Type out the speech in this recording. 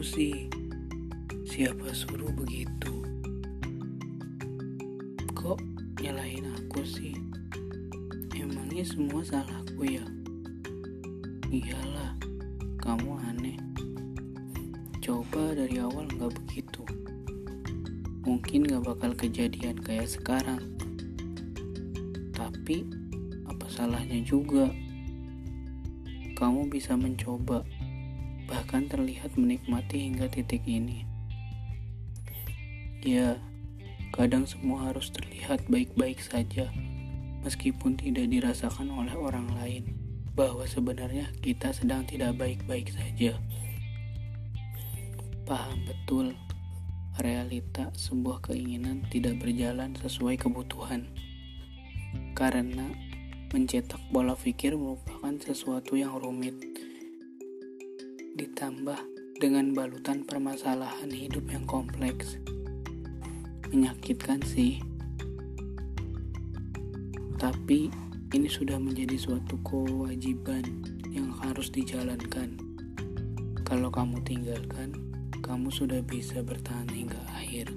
sih? Siapa suruh begitu? Kok nyalahin aku sih? Emangnya semua salahku ya? Iyalah, kamu aneh. Coba dari awal nggak begitu. Mungkin nggak bakal kejadian kayak sekarang. Tapi, apa salahnya juga? Kamu bisa mencoba bahkan terlihat menikmati hingga titik ini. Ya, kadang semua harus terlihat baik-baik saja, meskipun tidak dirasakan oleh orang lain, bahwa sebenarnya kita sedang tidak baik-baik saja. Paham betul, realita sebuah keinginan tidak berjalan sesuai kebutuhan. Karena mencetak bola pikir merupakan sesuatu yang rumit ditambah dengan balutan permasalahan hidup yang kompleks. Menyakitkan sih. Tapi ini sudah menjadi suatu kewajiban yang harus dijalankan. Kalau kamu tinggalkan, kamu sudah bisa bertahan hingga akhir.